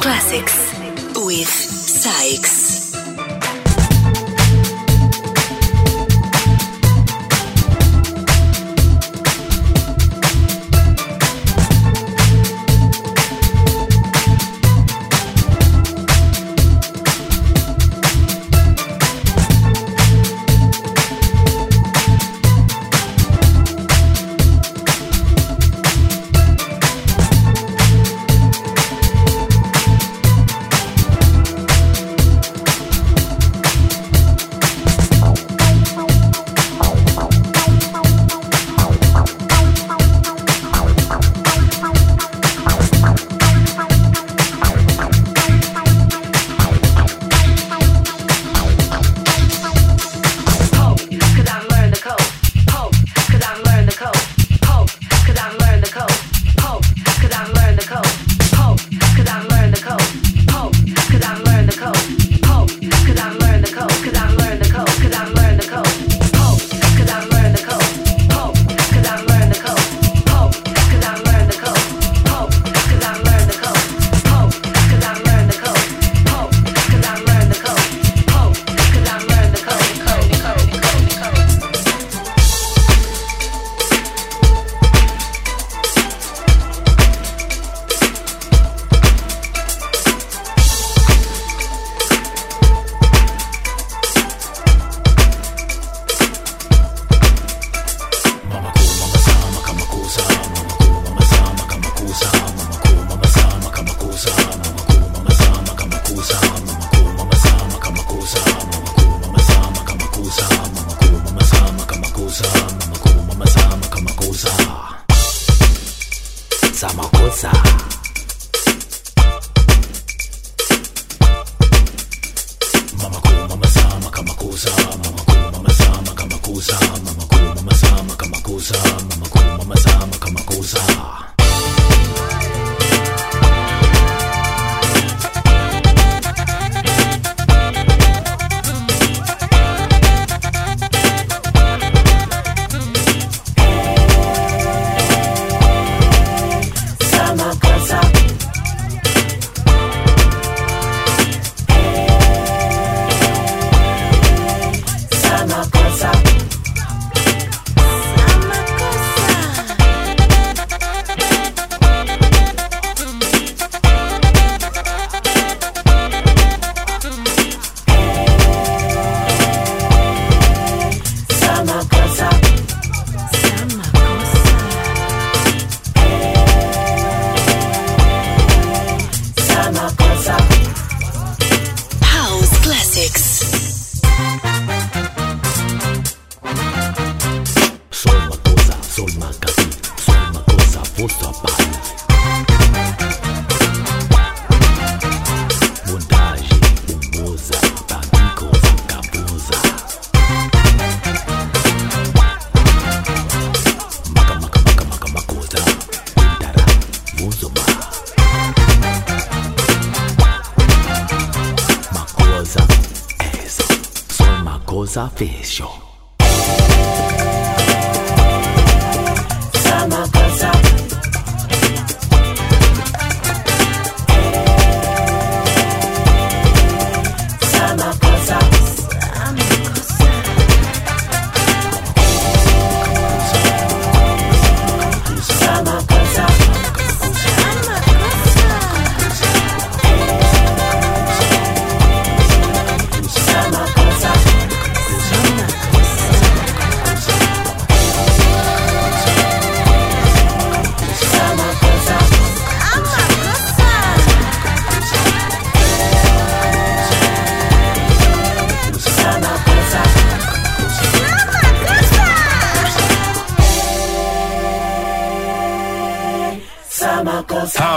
Classics with SAIX.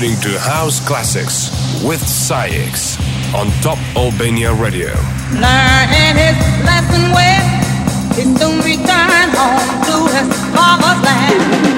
listening to House Classics with SAIX on Top Albania Radio. Learning his lesson well, soon home to his father's land.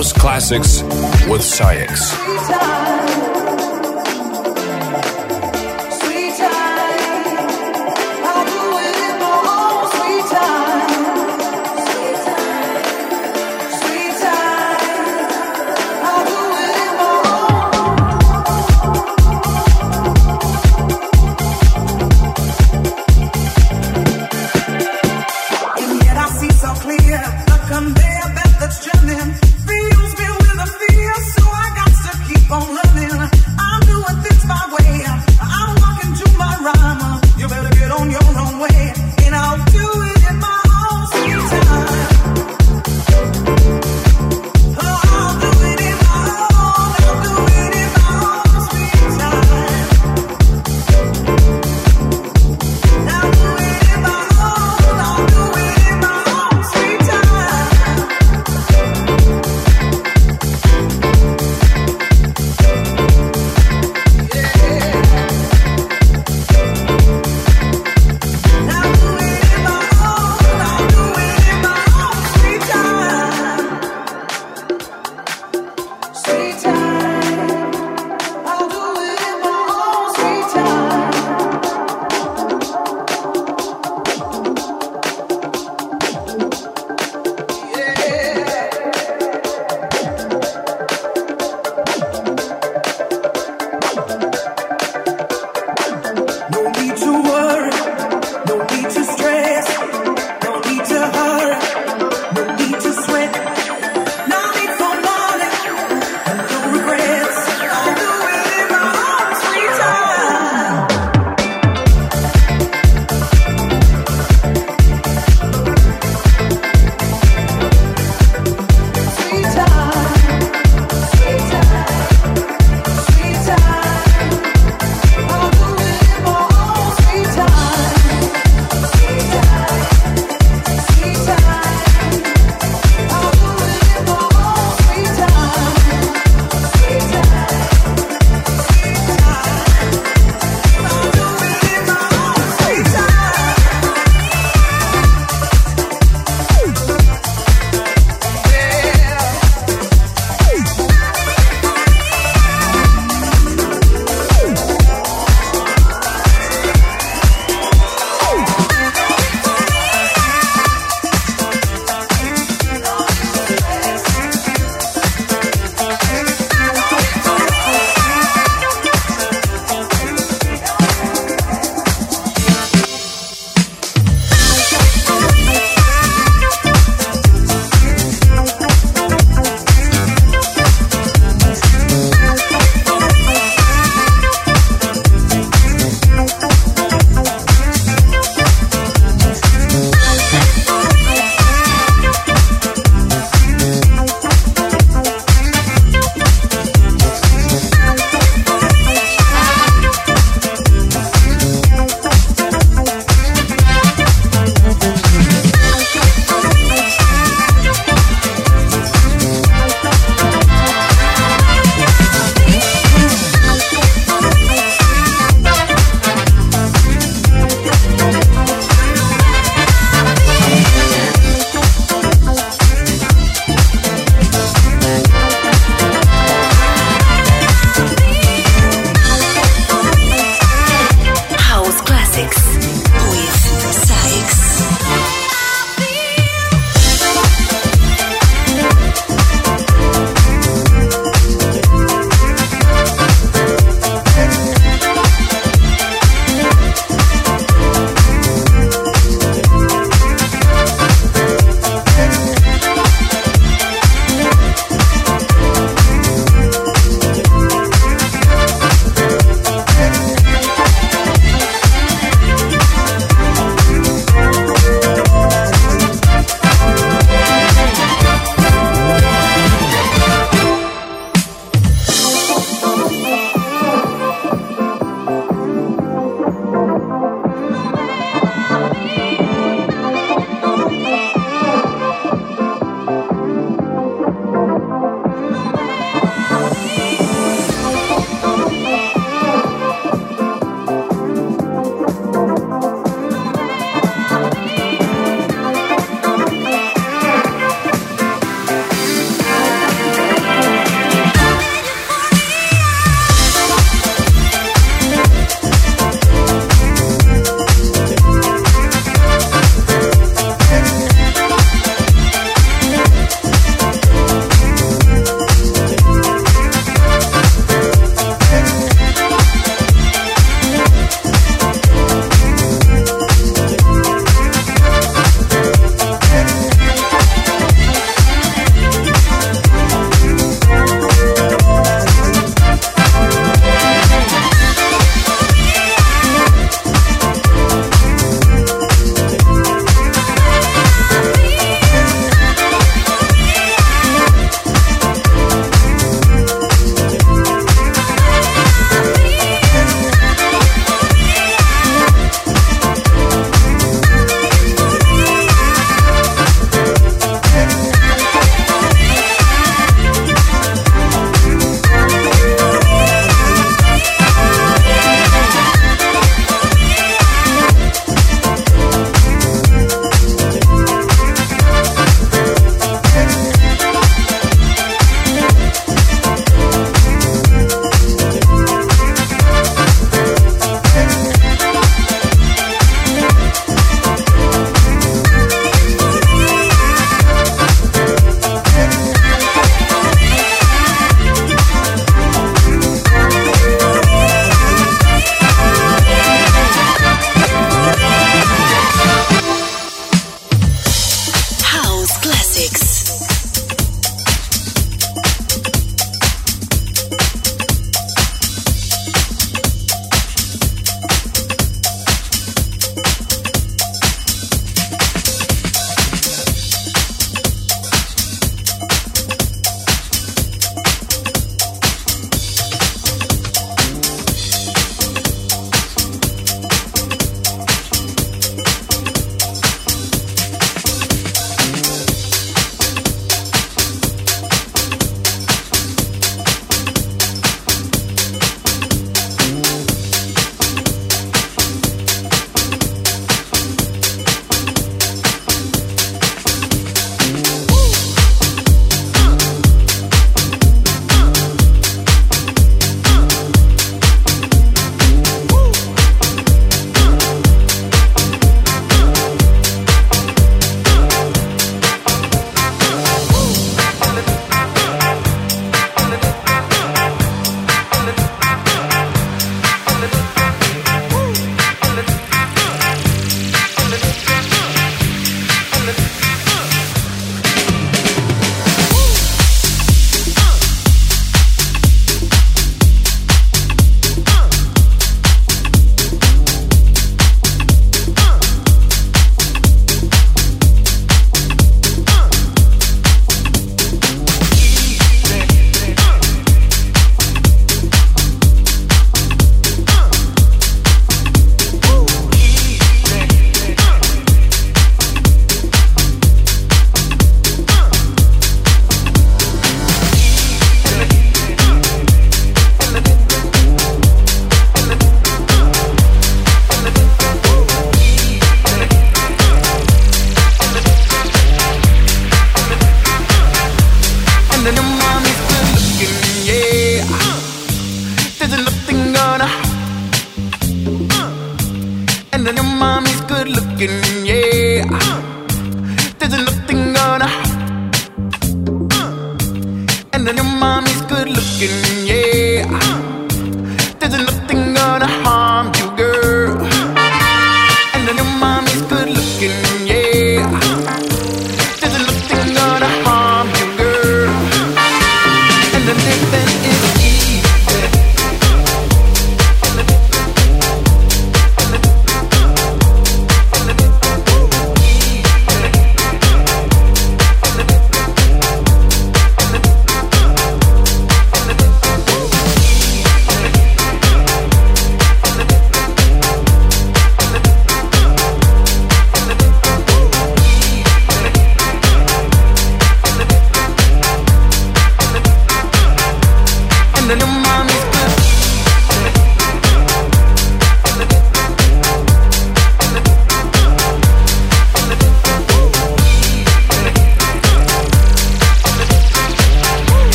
Classics with SAIX.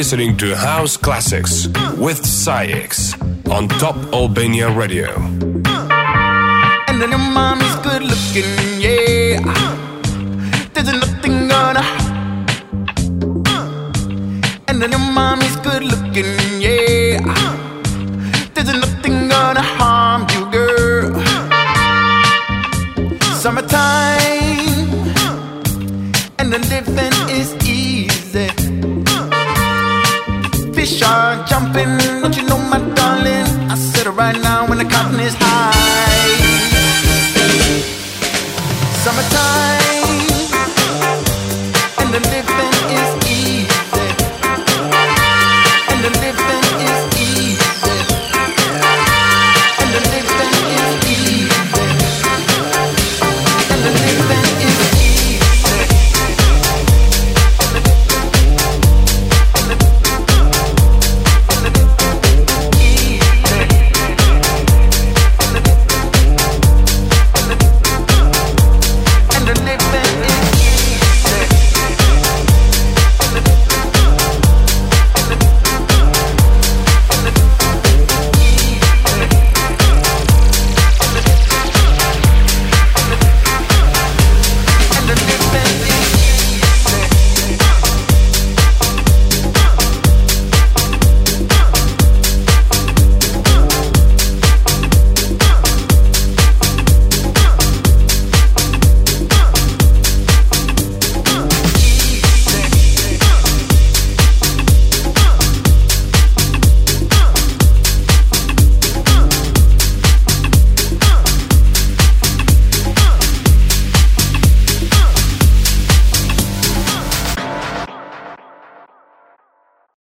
listening to House Classics with SAIX on Top Albania Radio. And then your good looking, yeah. right now when the cotton is high. Summertime.